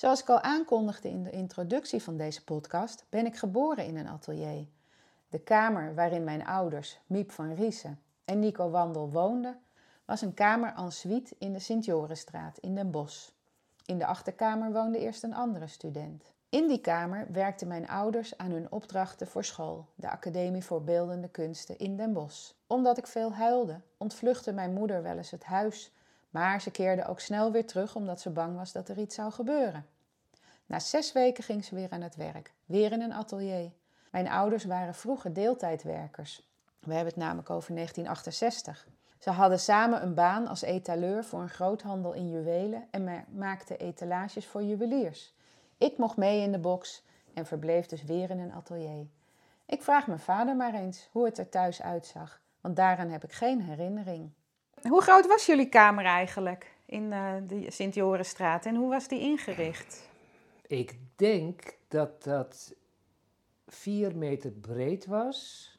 Zoals ik al aankondigde in de introductie van deze podcast, ben ik geboren in een atelier. De kamer waarin mijn ouders, Miep van Riesen en Nico Wandel woonden, was een kamer en suite in de Sint-Jorenstraat in Den Bosch. In de achterkamer woonde eerst een andere student. In die kamer werkten mijn ouders aan hun opdrachten voor school, de Academie voor Beeldende Kunsten in Den Bosch. Omdat ik veel huilde, ontvluchtte mijn moeder wel eens het huis maar ze keerde ook snel weer terug omdat ze bang was dat er iets zou gebeuren. Na zes weken ging ze weer aan het werk, weer in een atelier. Mijn ouders waren vroeger deeltijdwerkers. We hebben het namelijk over 1968. Ze hadden samen een baan als etaleur voor een groothandel in juwelen en maakten etalages voor juweliers. Ik mocht mee in de box en verbleef dus weer in een atelier. Ik vraag mijn vader maar eens hoe het er thuis uitzag, want daaraan heb ik geen herinnering. Hoe groot was jullie kamer eigenlijk in uh, de Sint-Jorenstraat en hoe was die ingericht? Ik denk dat dat vier meter breed was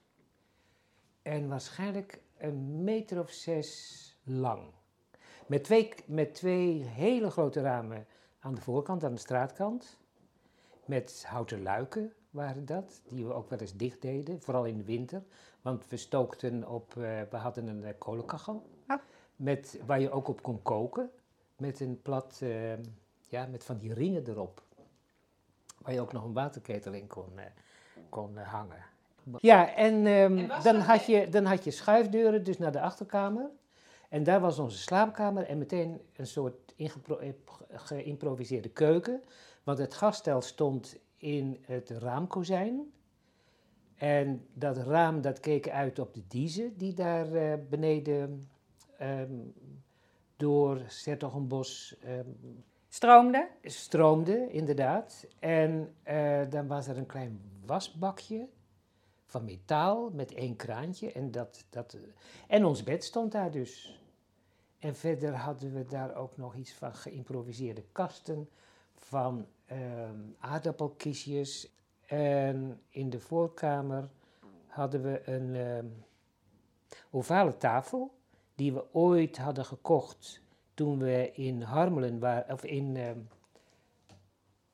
en waarschijnlijk een meter of zes lang. Met twee, met twee hele grote ramen aan de voorkant, aan de straatkant. Met houten luiken waren dat, die we ook wel eens dicht deden, vooral in de winter. Want we stookten op, uh, we hadden een uh, kolenkachel met, waar je ook op kon koken. Met een plat, uh, ja, met van die ringen erop. Waar je ook nog een waterketel in kon, uh, kon hangen. Ja, en, um, en dan, had je, dan had je schuifdeuren dus naar de achterkamer. En daar was onze slaapkamer en meteen een soort geïmproviseerde keuken. Want het gasstel stond in het raamkozijn. En dat raam dat keek uit op de diezen die daar uh, beneden um, door Sertogenbos um, stroomde. Stroomde, inderdaad. En uh, dan was er een klein wasbakje van metaal met één kraantje. En, dat, dat, en ons bed stond daar dus. En verder hadden we daar ook nog iets van geïmproviseerde kasten, van aardappelkistjes. En in de voorkamer hadden we een um, ovale tafel die we ooit hadden gekocht toen we in Harmelen waren, of in uh,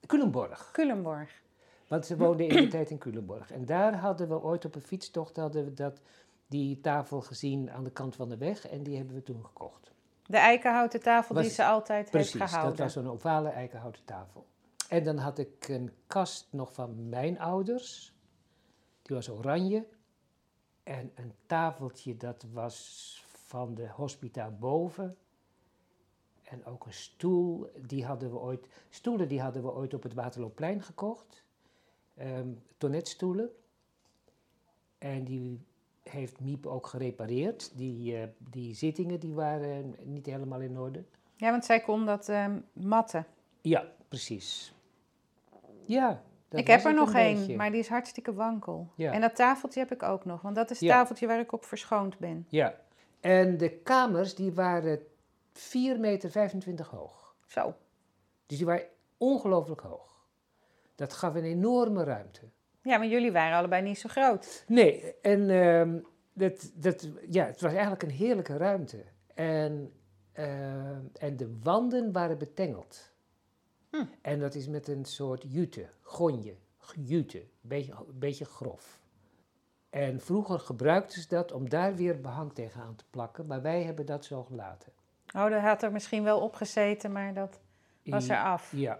Culemborg. Culemborg. Want ze woonden in de tijd in Culemborg. En daar hadden we ooit op een fietstocht hadden we dat, die tafel gezien aan de kant van de weg en die hebben we toen gekocht. De eikenhouten tafel die ze altijd precies, heeft gehouden. dat was zo'n ovale eikenhouten tafel. En dan had ik een kast nog van mijn ouders. Die was oranje. En een tafeltje dat was van de hospita boven. En ook een stoel, die hadden we ooit, stoelen die hadden we ooit op het Waterloopplein gekocht. Um, tonnetstoelen. En die heeft Miep ook gerepareerd. Die, uh, die zittingen die waren niet helemaal in orde. Ja, want zij kon dat um, matten. Ja, precies. Ja, ik heb er nog één, maar die is hartstikke wankel. Ja. En dat tafeltje heb ik ook nog, want dat is het ja. tafeltje waar ik op verschoond ben. Ja, en de kamers die waren 4,25 meter hoog. Zo. Dus die waren ongelooflijk hoog. Dat gaf een enorme ruimte. Ja, maar jullie waren allebei niet zo groot. Nee, en uh, dat, dat, ja, het was eigenlijk een heerlijke ruimte. En, uh, en de wanden waren betengeld. Hm. En dat is met een soort jute, gonje, jute, een beetje, beetje grof. En vroeger gebruikten ze dat om daar weer behang tegenaan te plakken, maar wij hebben dat zo gelaten. Oh, dat had er misschien wel op gezeten, maar dat was er af. Ja.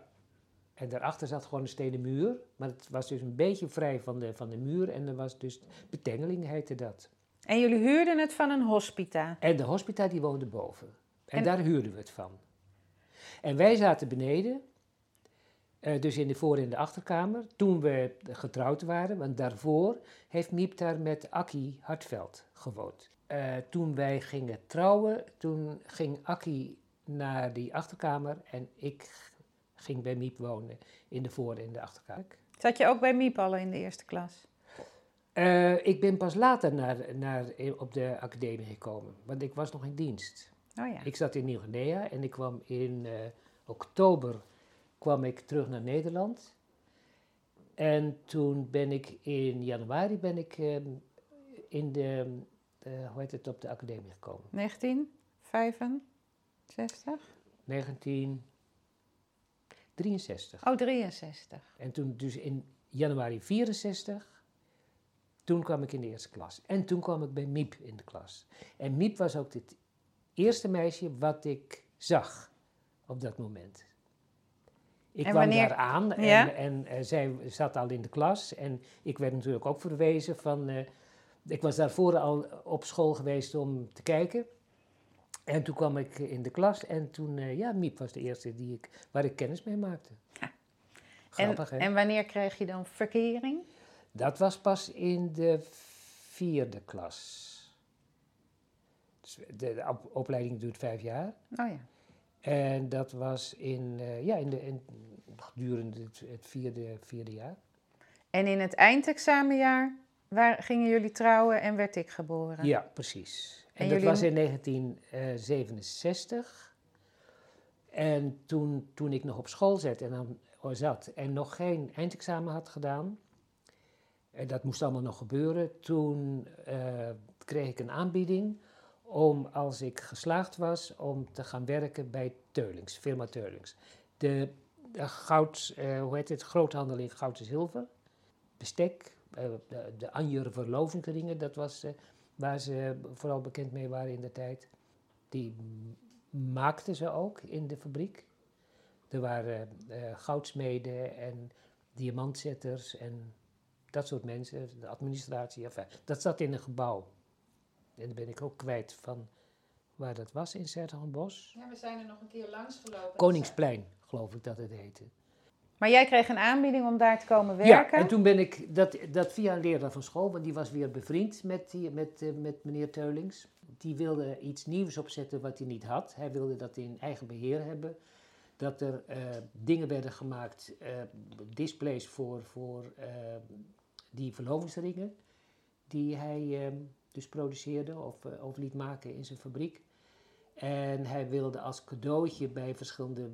En daarachter zat gewoon een stenen muur, maar het was dus een beetje vrij van de, van de muur en er was dus, betengeling heette dat. En jullie huurden het van een hospita? En de hospita die woonde boven. En, en daar huurden we het van. En wij zaten beneden uh, dus in de voor- en de achterkamer, toen we getrouwd waren. Want daarvoor heeft Miep daar met Akkie Hartveld gewoond. Uh, toen wij gingen trouwen, toen ging Akkie naar die achterkamer en ik ging bij Miep wonen in de voor- en de achterkamer. Zat je ook bij Miep al in de eerste klas? Eh, ik ben pas later naar, naar, op de academie gekomen, want ik was nog in dienst. Oh ja. Ik zat in Nieuw-Guinea en ik kwam in eh, oktober kwam ik terug naar Nederland. En toen ben ik in januari ben ik ehm, in de, eh, hoe heet het, op de academie gekomen. 1965? 1963. Oh, 63. En toen dus in januari 64, toen kwam ik in de eerste klas. En toen kwam ik bij Miep in de klas. En Miep was ook het eerste meisje wat ik zag op dat moment. Ik En kwam wanneer- daar aan en, Ja? en eh, zij zat al in de klas. En ik werd natuurlijk ook verwezen van... eh, ik was daarvoor al op school geweest om te kijken. En toen kwam ik in de klas en toen, eh, ja, Miep was de eerste die ik, waar ik kennis mee maakte. Grappig, hè? En, en wanneer kreeg je dan verkering? Dat was pas in de vierde klas. Dus De, de op- opleiding duurt vijf jaar. Oh ja. En dat was in, eh, ja, in de, in, gedurende het, het vierde, vierde jaar. En in het eindexamenjaar waar gingen jullie trouwen en werd ik geboren? Ja, precies. En, En dat jullie- was in 1967. En toen, toen ik nog op school zat en, dan, zat en nog geen eindexamen had gedaan, en dat moest allemaal nog gebeuren, toen eh, kreeg ik een aanbieding om, als ik geslaagd was, om te gaan werken bij Teulings, firma Teulings. De, de goud, eh, hoe heet het, groothandel in goud en zilver, bestek, eh, de, de Anjer verlovingsringen, dat was eh, waar ze vooral bekend mee waren in de tijd. Die maakten ze ook in de fabriek. Er waren eh, goudsmeden en diamantzetters en dat soort mensen, de administratie. Enfin, dat zat in een gebouw. En dan ben ik ook kwijt van waar dat was in Sertogenbos. Ja, we zijn er nog een keer langs gelopen. Koningsplein, geloof ik dat het heette. Maar jij kreeg een aanbieding om daar te komen Ja, werken? en toen ben ik, dat, dat via een leraar van school, want die was weer bevriend met, die, met, eh, met meneer Teulings. Die wilde iets nieuws opzetten wat hij niet had. Hij wilde dat in eigen beheer hebben. Dat er eh, dingen werden gemaakt, eh, displays voor, voor die verlovingsringen, die hij dus produceerde of, of liet maken in zijn fabriek. En hij wilde als cadeautje bij verschillende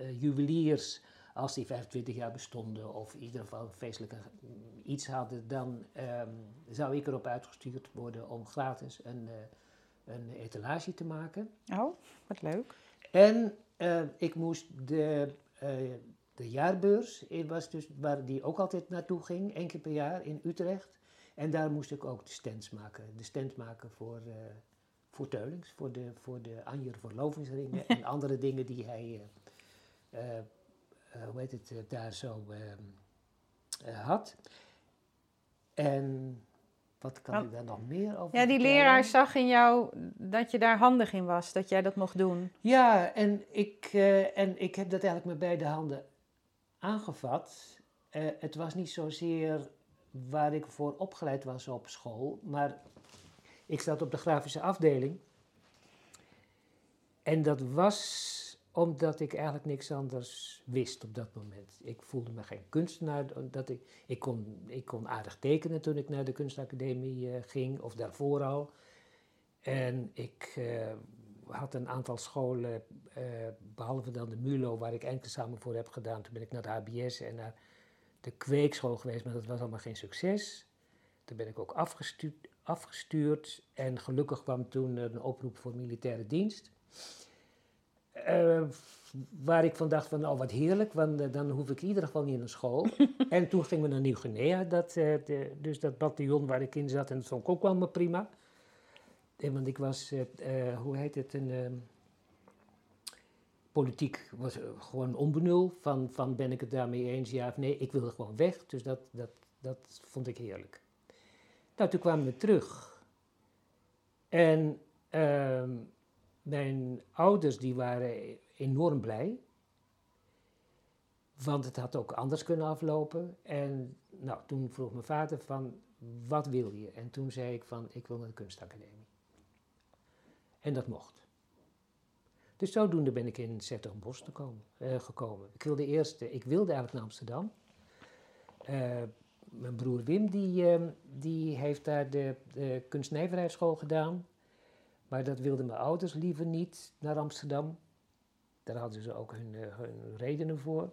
eh, juweliers als die 25 jaar bestonden of in ieder geval een feestelijke mm, iets hadden, dan ehm, zou ik erop uitgestuurd worden om gratis een, eh, een etalage te maken. Oh, wat leuk. En eh, ik moest de, de jaarbeurs, was dus waar die ook altijd naartoe ging, één keer per jaar in Utrecht. En daar moest ik ook de stands maken. De stand maken voor, voor Teulings, voor de, voor de Anjer verlovingsringen en andere dingen die hij, hoe heet het, eh, daar zo eh, eh, had. En wat kan Wat- ik daar nog meer over Ja, die vertellen? leraar zag in jou dat je daar handig in was, dat jij dat mocht doen. Ja, en ik, eh, en ik heb dat eigenlijk met beide handen aangevat. Eh, het was niet zozeer waar ik voor opgeleid was op school, maar ik zat op de grafische afdeling. En dat was omdat ik eigenlijk niks anders wist op dat moment. Ik voelde me geen kunstenaar. Dat ik, ik, kon, ik kon aardig tekenen toen ik naar de kunstacademie eh, ging, of daarvoor al. En ik eh, had een aantal scholen, eh, behalve dan de MULO, waar ik eindexamen voor heb gedaan. Toen ben ik naar de HBS en naar de kweekschool geweest, maar dat was allemaal geen succes. Toen ben ik ook afgestuurd, afgestuurd en gelukkig kwam toen een oproep voor militaire dienst. Eh, waar ik van dacht van, oh wat heerlijk, want eh, dan hoef ik in ieder geval niet naar school. en toen gingen we naar Nieuw-Guinea, dat, eh, de- dus dat bataljon waar ik in zat, en dat vond ik ook wel maar prima. Eh, want ik was, hoe heet het, een ehm, politiek, was gewoon onbenul van, van ben ik het daarmee eens, ja of nee. Ik wilde gewoon weg, dus dat, dat, dat vond ik heerlijk. Nou, toen kwamen we terug. En ehm, mijn ouders die waren enorm blij. Want het had ook anders kunnen aflopen. En nou, toen vroeg mijn vader van, wat wil je? En toen zei ik van, ik wil naar de kunstacademie. En dat mocht. Dus zodoende ben ik in komen, eh, gekomen. Ik wilde eerst, ik wilde eigenlijk naar Amsterdam. Eh, mijn broer Wim, die, ehm, die heeft daar de, de kunstnijverheidsschool gedaan. Maar dat wilden mijn ouders liever niet naar Amsterdam. Daar hadden ze ook hun, eh, hun redenen voor.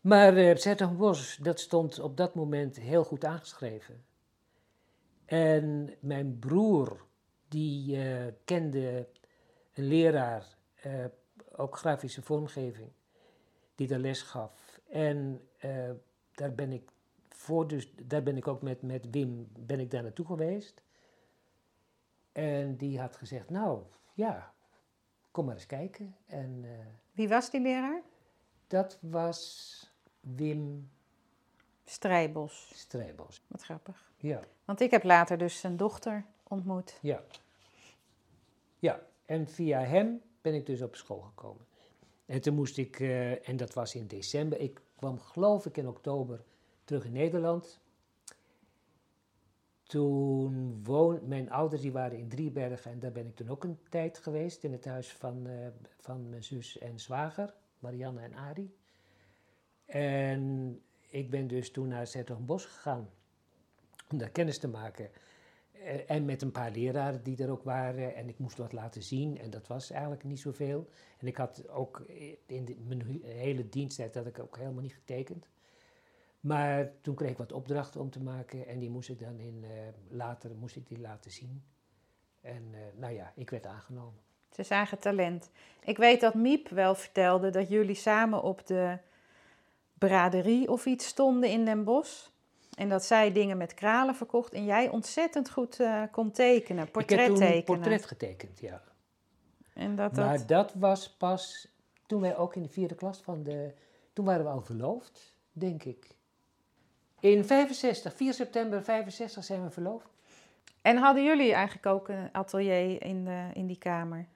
Maar uh, Bos, dat stond op dat moment heel goed aangeschreven. En mijn broer, die uh, kende een leraar, ook grafische vormgeving, die daar les gaf. En daar ben ik voor, dus daar ben ik ook met, met Wim, ben ik daar naartoe geweest. En die had gezegd, nou ja, kom maar eens kijken. En, Wie was die leraar? Dat was Wim Strijbos. Strijbos. Wat grappig. Ja. Want ik heb later dus zijn dochter ontmoet. Ja. Ja, en via hem ben ik dus op school gekomen. En toen moest ik, uh, en dat was in december, ik kwam geloof ik in oktober terug in Nederland. Toen woon, mijn ouders die waren in Driebergen en daar ben ik toen ook een tijd geweest in het huis van, uh, van mijn zus en zwager, Marianne en Ari. En ik ben dus toen naar Bos gegaan om daar kennis te maken. Eh, en met een paar leraren die er ook waren. En ik moest wat laten zien. En dat was eigenlijk niet zoveel. En ik had ook in de, mijn hele diensttijd had ik ook helemaal niet getekend. Maar toen kreeg ik wat opdrachten om te maken. En die moest ik dan in, uh, later moest ik die laten zien. En uh, nou ja, ik werd aangenomen. Ze zagen talent. Ik weet dat Miep wel vertelde dat jullie samen op de braderie of iets stonden in Den Bosch. En dat zij dingen met kralen verkocht en jij ontzettend goed uh, kon tekenen, portret ik heb toen tekenen. portret getekend, ja. En dat, maar dat... dat was pas toen wij ook in de vierde klas van de... Toen waren we al verloofd, denk ik. In 65, 4 september 65 zijn we verloofd. En hadden jullie eigenlijk ook een atelier in, de, in die kamer?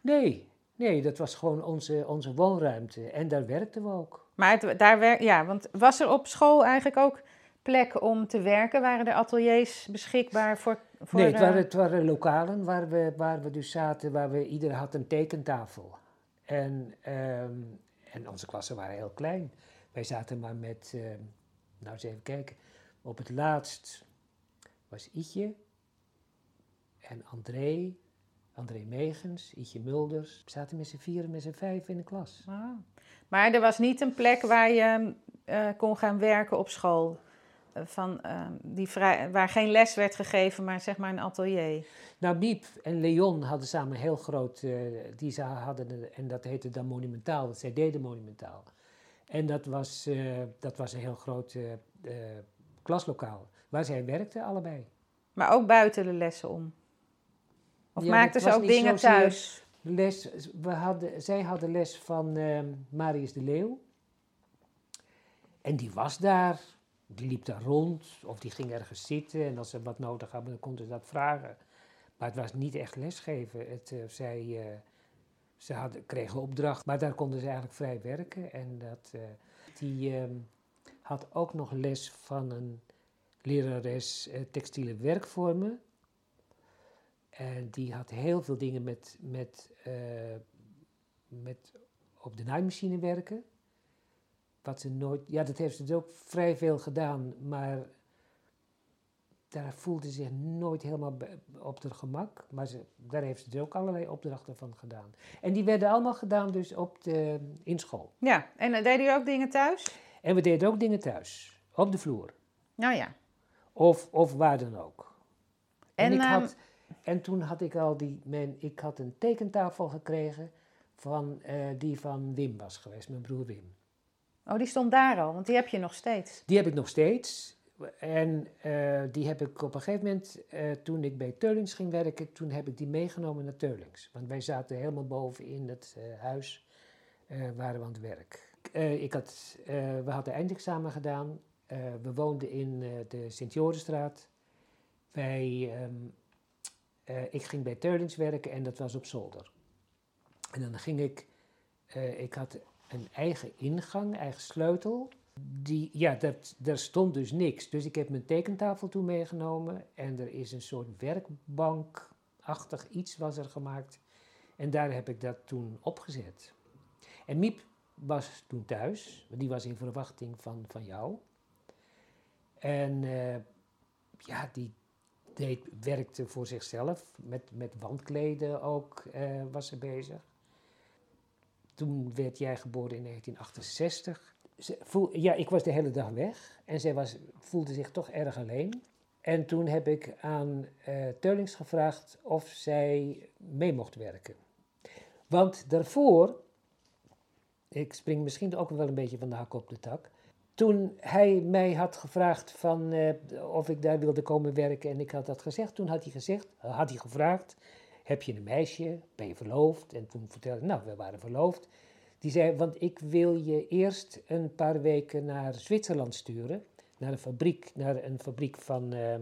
Nee, nee, dat was gewoon onze, onze woonruimte. En daar werkten we ook. Maar het, daar werk, ja, want was er op school eigenlijk ook plek om te werken? Waren er ateliers beschikbaar voor... voor nee, het waren, het waren lokalen waar we, waar we dus zaten, waar we, ieder had een tekentafel. En, um, en onze klassen waren heel klein. Wij zaten maar met, uh, nou eens even kijken, op het laatst was Ietje en André, André Megens, Ietje Mulders. We zaten met z'n vieren, met z'n vijf in de klas. Wow. Maar er was niet een plek waar je uh, kon gaan werken op school? Van, uh, die vrij, waar geen les werd gegeven, maar zeg maar een atelier. Nou, Miep en Leon hadden samen een heel groot, uh, die ze hadden, en dat heette dan Monumentaal, dat zij deden Monumentaal. En dat was, uh, dat was een heel groot klaslokaal, waar zij werkten allebei. Maar ook buiten de lessen om? Of ja, maakten ze ook dingen thuis? Les, we hadden, zij hadden les van Marius de Leeuw. En die was daar die liep daar rond of die ging ergens zitten en als ze wat nodig hadden, dan konden ze dat vragen. Maar het was niet echt lesgeven. Het, zij, ze hadden, kregen opdracht, maar daar konden ze eigenlijk vrij werken. En dat, uh, die ehm, had ook nog les van een lerares textiele werkvormen. En die had heel veel dingen met, met, met op de naaimachine werken. Wat ze nooit, ja, dat heeft ze dus ook vrij veel gedaan, maar daar voelde ze zich nooit helemaal op haar gemak. Maar ze, daar heeft ze dus ook allerlei opdrachten van gedaan. En die werden allemaal gedaan dus op de, in school. Ja, en uh, deden jullie ook dingen thuis? En we deden ook dingen thuis, op de vloer. Nou ja. Of, of waar dan ook. En, en, ik um, had, en toen had ik al die, mijn, ik had een tekentafel gekregen van, uh, die van Wim was geweest, mijn broer Wim. Oh, die stond daar al, want die heb je nog steeds. Die heb ik nog steeds. En uh, die heb ik op een gegeven moment, uh, toen ik bij Teulings ging werken, toen heb ik die meegenomen naar Teulings. Want wij zaten helemaal boven in het uh, huis, waren we aan het werk. ik had, we hadden eindexamen gedaan. we woonden in de Sint-Jorenstraat. Wij, um, ik ging bij Teulings werken en dat was op zolder. En dan ging ik, ik had een eigen ingang, eigen sleutel. Die, ja, dat, daar stond dus niks. Dus ik heb mijn tekentafel toen meegenomen en er is een soort werkbankachtig iets was er gemaakt. En daar heb ik dat toen opgezet. En Miep was toen thuis, die was in verwachting van, van jou. En eh, ja, die deed, werkte voor zichzelf, met, met wandkleden ook eh, was ze bezig. Toen werd jij geboren in 1968. Ze voel, ja, ik was de hele dag weg en zij was, voelde zich toch erg alleen. En toen heb ik aan uh, Teulings gevraagd of zij mee mocht werken. Want daarvoor, ik spring misschien ook wel een beetje van de hak op de tak. Toen hij mij had gevraagd van, uh, of ik daar wilde komen werken en ik had dat gezegd, toen had hij, gezegd, had hij gevraagd, heb je een meisje, ben je verloofd? En toen vertelde ik, nou, we waren verloofd. Die zei, want ik wil je eerst een paar weken naar Zwitserland sturen, naar een fabriek, naar een fabriek van uh,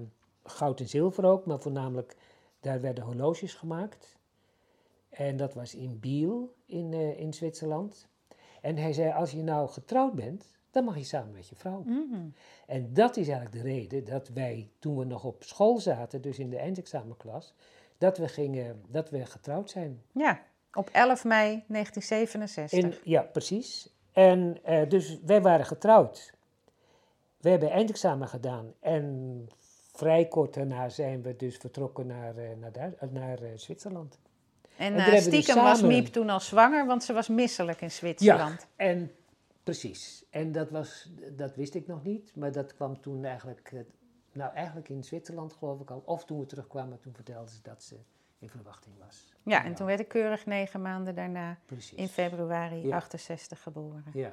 goud en zilver ook, maar voornamelijk daar werden horloges gemaakt. En dat was in Biel in, uh, in Zwitserland. En hij zei, als je nou getrouwd bent, dan mag je samen met je vrouw. Mhm. En dat is eigenlijk de reden dat wij, toen we nog op school zaten, dus in de eindexamenklas, dat we, gingen, dat we getrouwd zijn. Ja, op 11 mei 1967. In, ja, precies. En uh, dus wij waren getrouwd. We hebben eindexamen gedaan en vrij kort daarna zijn we dus vertrokken naar, uh, naar, Duits, naar uh, Zwitserland. En, en stiekem dus was Miep toen al zwanger, want ze was misselijk in Zwitserland. Ja, en precies. En dat, was, dat wist ik nog niet, maar dat kwam toen eigenlijk, nou eigenlijk in Zwitserland geloof ik al. Of toen we terugkwamen, toen vertelde ze dat ze in verwachting was. Ja, en toen werd ik keurig negen maanden daarna Precies. in februari ja. 68 geboren. Ja.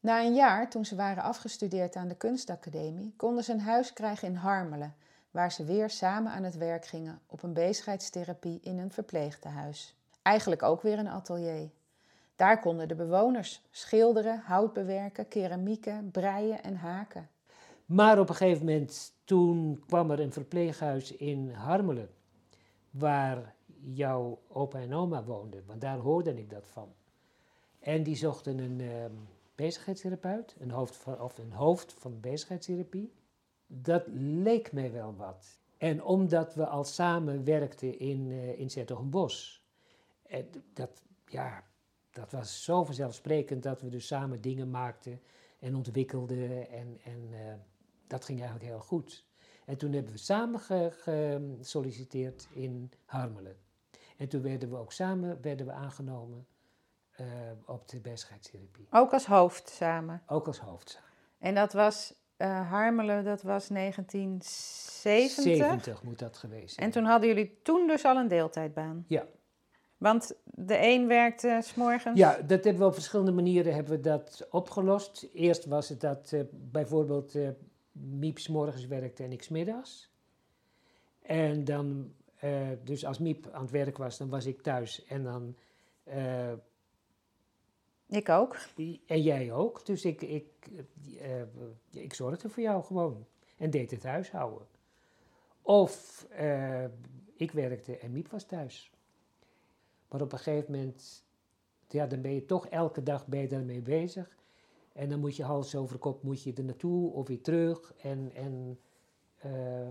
Na een jaar, toen ze waren afgestudeerd aan de kunstacademie, konden ze een huis krijgen in Harmelen, waar ze weer samen aan het werk gingen op een bezigheidstherapie in een verpleegtehuis. Eigenlijk ook weer een atelier. Daar konden de bewoners schilderen, hout bewerken, keramieken, breien en haken. Maar op een gegeven moment, toen kwam er een verpleeghuis in Harmelen, waar jouw opa en oma woonden, want daar hoorde ik dat van. En die zochten een uh, bezigheidstherapeut, een hoofd, van, of een hoofd van bezigheidstherapie. Dat leek mij wel wat. En omdat we al samen werkten in, uh, in Zertogenbos, en dat, ja, dat was zo vanzelfsprekend dat we dus samen dingen maakten en ontwikkelden. En, en uh, dat ging eigenlijk heel goed. En toen hebben we samen gesolliciteerd in Harmelen. En toen werden we ook samen werden we aangenomen uh, op de bezigheidstherapie. Ook als hoofd samen? Ook als hoofd samen. En dat was uh, Harmelen, dat was 1970? 70 moet dat geweest zijn. En toen hadden jullie toen dus al een deeltijdbaan? Ja. Want de een werkte s'morgens? Ja, dat hebben we op verschillende manieren hebben we dat opgelost. Eerst was het dat uh, bijvoorbeeld Miep s'morgens werkte en ik s'middags. En dan, uh, dus als Miep aan het werk was, dan was ik thuis en dan... ik ook. En jij ook. Dus ik, ik, ik zorgde voor jou gewoon en deed het huishouden. Of ik werkte en Miep was thuis. Maar op een gegeven moment, ja, dan ben je toch elke dag ben je daarmee bezig. En dan moet je hals over kop moet je er naartoe of weer terug. En, en uh,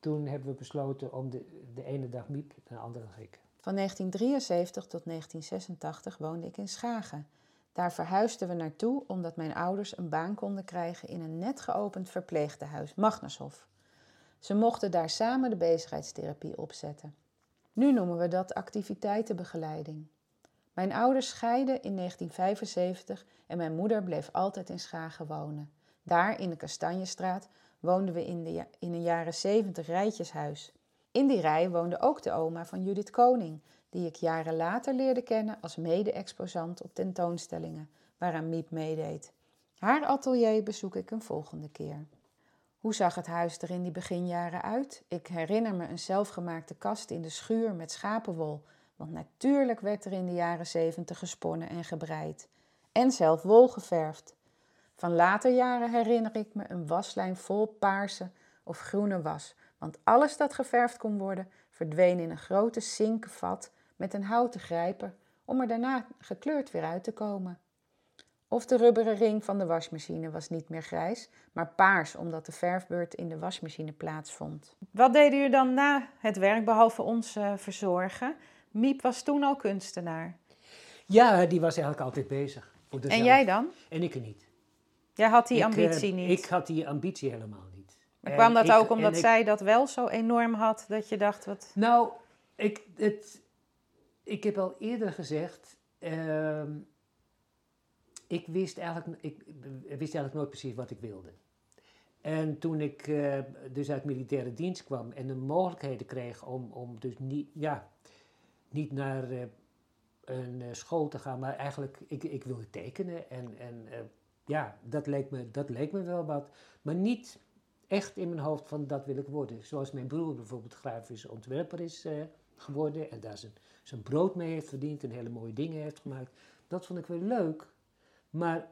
toen hebben we besloten om de, de ene dag Miep en de andere dag ik. Van 1973 tot 1986 woonde ik in Schagen. Daar verhuisden we naartoe omdat mijn ouders een baan konden krijgen in een net geopend verpleegtehuis, Magnushof. Ze mochten daar samen de bezigheidstherapie opzetten. Nu noemen we dat activiteitenbegeleiding. Mijn ouders scheiden in 1975 en mijn moeder bleef altijd in Schagen wonen. Daar in de Kastanjestraat woonden we in, de, in een jaren 70 rijtjeshuis. In die rij woonde ook de oma van Judith Koning, die ik jaren later leerde kennen als mede-exposant op tentoonstellingen, waaraan Miep meedeed. Haar atelier bezoek ik een volgende keer. Hoe zag het huis er in die beginjaren uit? Ik herinner me een zelfgemaakte kast in de schuur met schapenwol, want natuurlijk werd er in de jaren zeventig gesponnen en gebreid. En zelf wol geverfd. Van later jaren herinner ik me een waslijn vol paarse of groene was, want alles dat geverfd kon worden verdween in een grote zinkenvat met een houten grijper om er daarna gekleurd weer uit te komen. Of de rubberen ring van de wasmachine was niet meer grijs, maar paars omdat de verfbeurt in de wasmachine plaatsvond. Wat deden jullie dan na het werk, behalve ons uh, verzorgen? Miep was toen al kunstenaar. Ja, die was eigenlijk altijd bezig. En jij dan? En ik er niet. Jij had die ambitie niet? Ik had die ambitie helemaal niet. Maar kwam dat ook omdat zij dat wel zo enorm had, dat je dacht, wat... Nou, ik, het, ik heb al eerder gezegd, ehm, ik, wist eigenlijk, ik wist eigenlijk nooit precies wat ik wilde. En toen ik uh, dus uit militaire dienst kwam en de mogelijkheden kreeg om, om dus niet, ja, niet naar uh, een uh, school te gaan, maar eigenlijk, ik, ik wilde tekenen en, en ja, dat leek, me, dat leek me wel wat. Maar niet echt in mijn hoofd van dat wil ik worden. Zoals mijn broer bijvoorbeeld grafisch ontwerper is geworden en daar zijn, zijn brood mee heeft verdiend en hele mooie dingen heeft gemaakt. Dat vond ik wel leuk, maar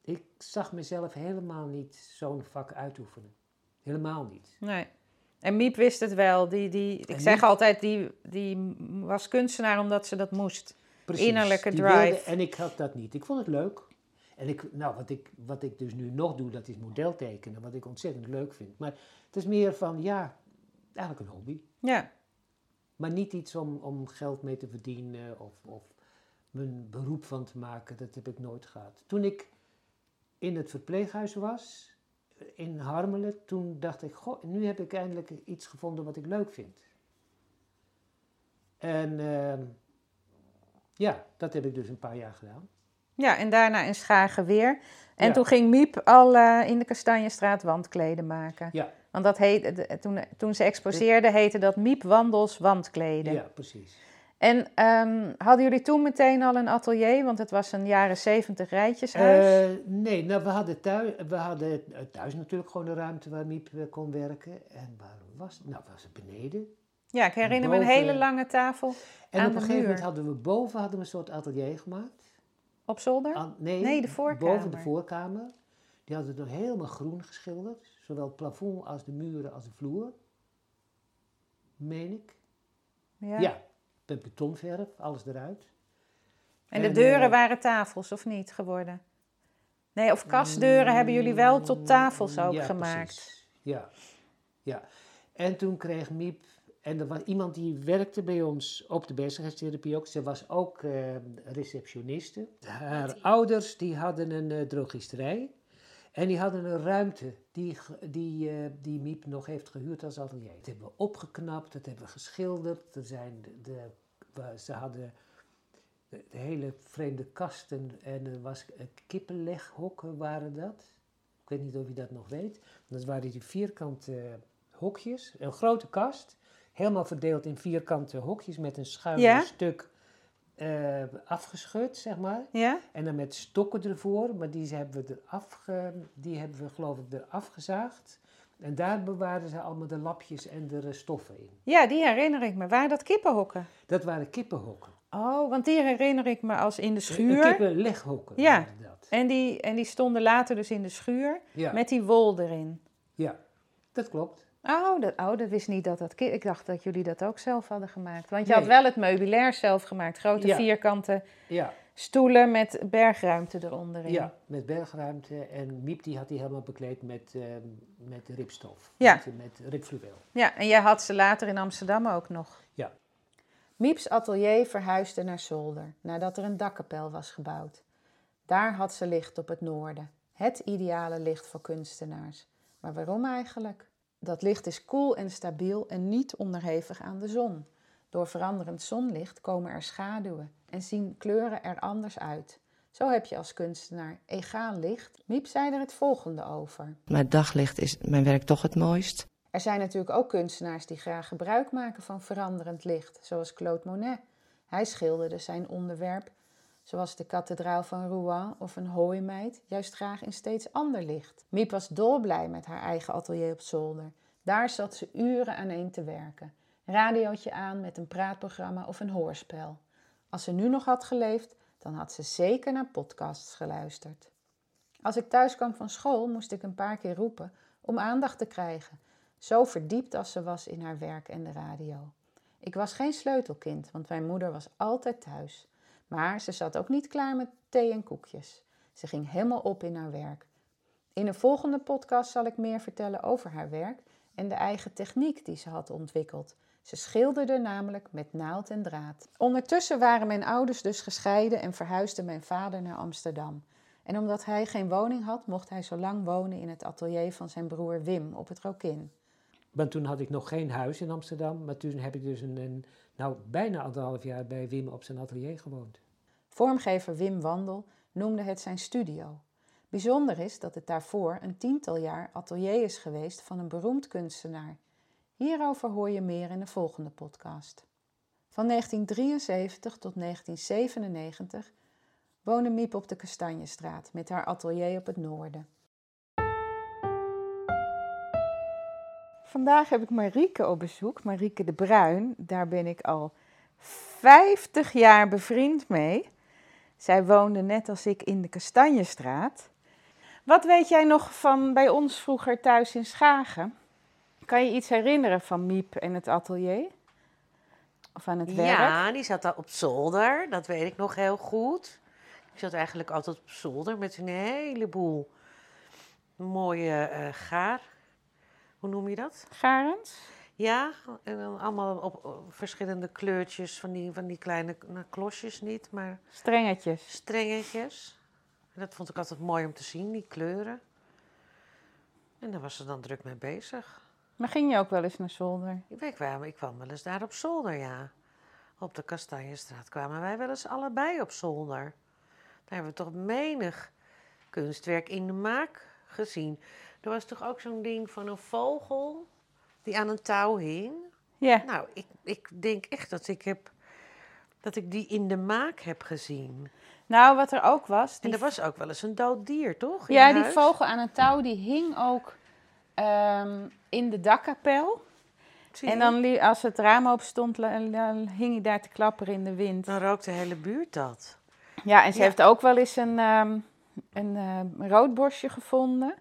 ik zag mezelf helemaal niet zo'n vak uitoefenen. Helemaal niet. Nee. En Miep wist het wel. Die, die, ik zeg altijd, die, die was kunstenaar omdat ze dat moest. Precies, Innerlijke drive. Wilde, en ik had dat niet. Ik vond het leuk. En ik, nou, wat, ik, wat ik dus nu nog doe, dat is modeltekenen. Wat ik ontzettend leuk vind. Maar het is meer van, ja, eigenlijk een hobby. Ja. Maar niet iets om, om geld mee te verdienen of, of mijn beroep van te maken. Dat heb ik nooit gehad. Toen ik in het verpleeghuis was, in Harmelen, toen dacht ik, goh, nu heb ik eindelijk iets gevonden wat ik leuk vind. En uh, ja, dat heb ik dus een paar jaar gedaan. Ja, en daarna in Schagen weer. En toen ging Miep al uh, in de Kastanjestraat wandkleden maken. Ja. Want dat heet, toen, toen ze exposeerde, heette dat Miep Wandels Wandkleden. Ja, precies. En um, hadden jullie toen meteen al een atelier? Want het was een jaren zeventig rijtjeshuis. Uh, nee, nou, we hadden, thuis, we hadden thuis natuurlijk gewoon een ruimte waar Miep kon werken. En waar was het? Nou, was het beneden. Ja, ik herinner me een hele lange tafel En op een gegeven moment hadden we boven hadden we een soort atelier gemaakt. Op zolder? nee, nee, de voorkamer. Boven de voorkamer. Die hadden we helemaal groen geschilderd. Zowel het plafond als de muren als de vloer. Meen ik. Ja. ja met betonverf, alles eruit. En, de deuren uh, waren tafels of niet geworden? Nee, of kastdeuren hebben jullie wel tot mm, tafels ook ja, gemaakt? Precies. Ja, ja. En toen kreeg Miep, en er was iemand die werkte bij ons op de bezigheidstherapie ook. Ze was ook uh, receptioniste. Haar ouders die hadden een uh, drogisterij. En die hadden een ruimte die, die, uh, die Miep nog heeft gehuurd als atelier. Dat hebben we opgeknapt, dat hebben we geschilderd. Er zijn de, de ze hadden de, hele vreemde kasten en er was kippenleghokken waren dat. Ik weet niet of je dat nog weet. Dat waren die vierkante hokjes, een grote kast, helemaal verdeeld in vierkante hokjes met een schuin stuk uh, afgeschud, zeg maar. Ja? En dan met stokken ervoor, maar die hebben we, eraf die hebben we geloof ik eraf gezaagd. En daar bewaarden ze allemaal de lapjes en de stoffen in. Ja, die herinner ik me. Waren dat kippenhokken? Dat waren kippenhokken. Oh, want die herinner ik me als in de schuur. Kippenleghokken ja. waren dat. En die, en die stonden later dus in de schuur met die wol erin. Ja, dat klopt. Oh dat, oh, dat wist niet dat dat... Ik dacht dat jullie dat ook zelf hadden gemaakt. Want je had wel het meubilair zelf gemaakt. Grote vierkante ja. Stoelen met bergruimte eronder. Ja, met bergruimte. En Miep die had die helemaal bekleed met, uh, met ribstof. Ja. Met, met ribfluweel. Ja, en jij had ze later in Amsterdam ook nog. Ja. Mieps atelier verhuisde naar Zolder, nadat er een dakkapel was gebouwd. Daar had ze licht op het noorden. Het ideale licht voor kunstenaars. Maar waarom eigenlijk? Dat licht is koel en stabiel en niet onderhevig aan de zon. Door veranderend zonlicht komen er schaduwen en zien kleuren er anders uit. Zo heb je als kunstenaar egaal licht. Miep zei er het volgende over. Met daglicht is mijn werk toch het mooist. Er zijn natuurlijk ook kunstenaars die graag gebruik maken van veranderend licht, zoals Claude Monet. Hij schilderde zijn onderwerp, zoals de kathedraal van Rouen of een hooimeid, juist graag in steeds ander licht. Miep was dolblij met haar eigen atelier op zolder. Daar zat ze uren aan een te werken. Radiootje aan met een praatprogramma of een hoorspel. Als ze nu nog had geleefd, dan had ze zeker naar podcasts geluisterd. Als ik thuis kwam van school, moest ik een paar keer roepen om aandacht te krijgen, zo verdiept als ze was in haar werk en de radio. Ik was geen sleutelkind, want mijn moeder was altijd thuis. Maar ze zat ook niet klaar met thee en koekjes. Ze ging helemaal op in haar werk. In een volgende podcast zal ik meer vertellen over haar werk en de eigen techniek die ze had ontwikkeld. Ze schilderde namelijk met naald en draad. Ondertussen waren mijn ouders dus gescheiden en verhuisde mijn vader naar Amsterdam. En omdat hij geen woning had, mocht hij zo lang wonen in het atelier van zijn broer Wim op het Rokin. Want toen had ik nog geen huis in Amsterdam, maar toen heb ik dus een, een nou, bijna anderhalf jaar bij Wim op zijn atelier gewoond. Vormgever Wim Wandel noemde het zijn studio. Bijzonder is dat het daarvoor een tiental jaar atelier is geweest van een beroemd kunstenaar. Hierover hoor je meer in de volgende podcast. Van 1973 tot 1997 woonde Miep op de Kastanjestraat met haar atelier op het noorden. Vandaag heb ik Marieke op bezoek, Marieke de Bruin. Daar ben ik al 50 jaar bevriend mee. Zij woonde net als ik in de Kastanjestraat. Wat weet jij nog van bij ons vroeger thuis in Schagen? Kan je iets herinneren van Miep en het atelier? Of aan het werk? Ja, die zat daar op zolder. Dat weet ik nog heel goed. Ik zat eigenlijk altijd op zolder met een heleboel mooie eh, gaar. Hoe noem je dat? Garens? Ja, en dan allemaal op, op verschillende kleurtjes van die, van die kleine nou, klosjes niet, maar Strengetjes. strengetjes. En dat vond ik altijd mooi om te zien, die kleuren. En daar was ze dan druk mee bezig. Maar ging je ook wel eens naar zolder? Ik, kwam wel eens daar op zolder, ja. Op de Kastanjestraat kwamen wij wel eens allebei op zolder. Daar hebben we toch menig kunstwerk in de maak gezien. Er was toch ook zo'n ding van een vogel die aan een touw hing. Ja. Nou, ik, ik denk echt dat ik, heb, dat ik die in de maak heb gezien. Nou, wat er ook was. En er was ook wel eens een dood dier, toch? ja, die huis? vogel aan een touw die hing ook ehm, in de dakkapel. En dan, als het raam open stond, hing hij daar te klapperen in de wind. Dan rookt de hele buurt dat. Ja, en ze Ja. heeft ook wel eens een, ehm een ehm, roodborstje gevonden.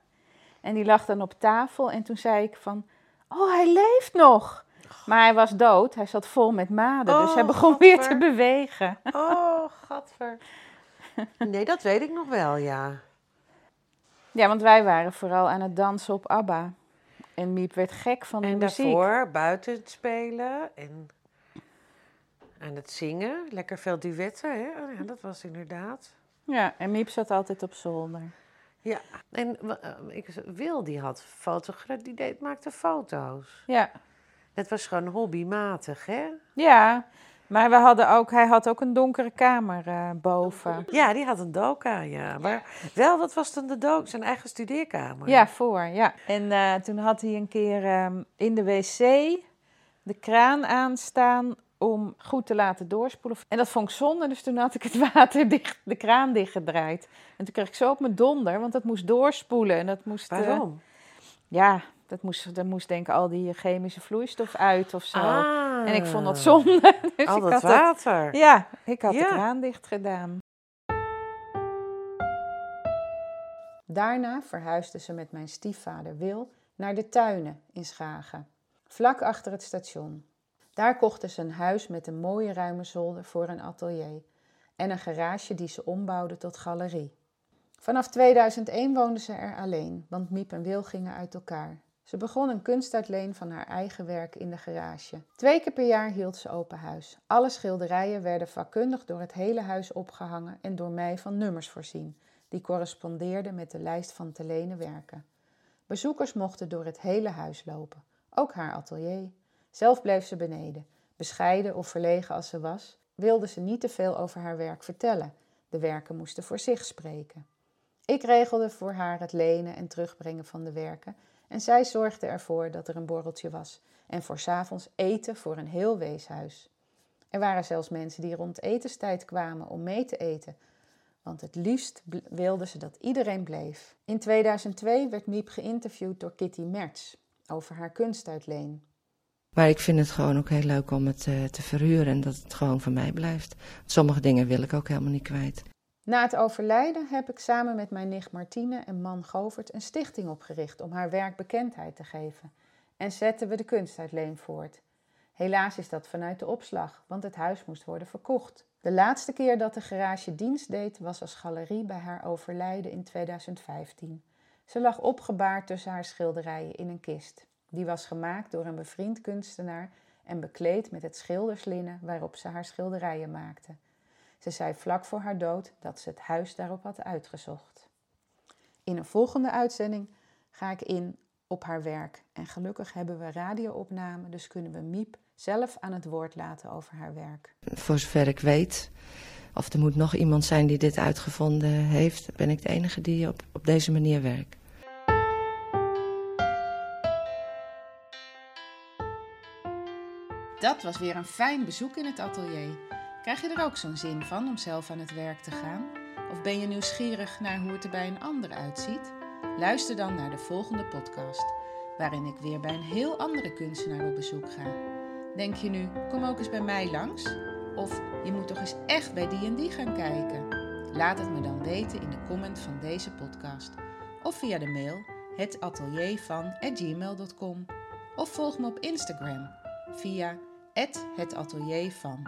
En die lag dan op tafel. En toen zei ik van, oh, hij leeft nog. Maar hij was dood. Hij zat vol met maden. dus Oh, hij begon weer te bewegen. Oh, gadver. Nee, dat weet ik nog wel, ja. Ja, want wij waren vooral aan het dansen op ABBA. En Miep werd gek van de En muziek. daarvoor buiten het spelen en aan het zingen. Lekker veel duetten, hè? Oh, ja, dat was inderdaad. Ja, en Miep zat altijd op zolder. Ja, en eh, ik, Wil, die had fotogra die deed, maakte foto's. Ja. Het was gewoon hobbymatig, hè? ja, maar we hadden ook, hij had ook een donkere kamer eh, boven. Ja, die had een doka, ja. Maar wel, wat was dan de dook? Zijn eigen studeerkamer? Ja, voor, ja. En eh, toen had hij een keer ehm, in de wc de kraan aanstaan om goed te laten doorspoelen. En dat vond ik zonde, dus toen had ik het water dicht, de kraan dichtgedraaid. En toen kreeg ik zo op mijn donder, want dat moest doorspoelen. En dat moest, eh, Waarom? ja, dat moest, dat moest denk ik al die chemische vloeistof uit of zo. Ah, En ik vond dat zonde. Dus Al ik dat had water. ja, ik had de Ja. kraan dicht gedaan. Daarna verhuisde ze met mijn stiefvader Wil naar de tuinen in Schagen, vlak achter het station. Daar kochten ze een huis met een mooie ruime zolder voor een atelier en een garage die ze ombouwde tot galerie. Vanaf 2001 woonde ze er alleen, want Miep en Wil gingen uit elkaar. Ze begon een kunstuitleen van haar eigen werk in de garage. Twee keer per jaar hield ze open huis. Alle schilderijen werden vakkundig door het hele huis opgehangen en door mij van nummers voorzien, die correspondeerden met de lijst van te lenen werken. Bezoekers mochten door het hele huis lopen, ook haar atelier. Zelf bleef ze beneden. Bescheiden of verlegen als ze was, wilde ze niet te veel over haar werk vertellen. De werken moesten voor zich spreken. Ik regelde voor haar het lenen en terugbrengen van de werken en zij zorgde ervoor dat er een borreltje was en voor 's avonds eten voor een heel weeshuis. Er waren zelfs mensen die rond etenstijd kwamen om mee te eten, want het liefst wilden ze dat iedereen bleef. In 2002 werd Miep geïnterviewd door Kitty Merts over haar kunstuitleen. Maar ik vind het gewoon ook heel leuk om het eh, te verhuren en dat het gewoon van mij blijft. Sommige dingen wil ik ook helemaal niet kwijt. Na het overlijden heb ik samen met mijn nicht Martine en man Govert een stichting opgericht om haar werk bekendheid te geven. En zetten we de kunstuitleen voort. Helaas is dat vanuit de opslag, want het huis moest worden verkocht. De laatste keer dat de garage dienst deed was als galerie bij haar overlijden in 2015. Ze lag opgebaard tussen haar schilderijen in een kist. Die was gemaakt door een bevriend kunstenaar en bekleed met het schilderslinnen waarop ze haar schilderijen maakte. Ze zei vlak voor haar dood dat ze het huis daarop had uitgezocht. In een volgende uitzending ga ik in op haar werk. En gelukkig hebben we radioopname, dus kunnen we Miep zelf aan het woord laten over haar werk. Voor zover ik weet, of er moet nog iemand zijn die dit uitgevonden heeft, ben ik de enige die op, op deze manier werkt. Dat was weer een fijn bezoek in het atelier. Krijg je er ook zo'n zin van om zelf aan het werk te gaan? Of ben je nieuwsgierig naar hoe het er bij een ander uitziet? Luister dan naar de volgende podcast, waarin ik weer bij een heel andere kunstenaar op bezoek ga. Denk je nu, kom ook eens bij mij langs? Of je moet toch eens echt bij die en die gaan kijken? Laat het me dan weten in de comment van deze podcast. Of via de mail hetateliervan.gmail.com Of volg me op Instagram via hetateliervan.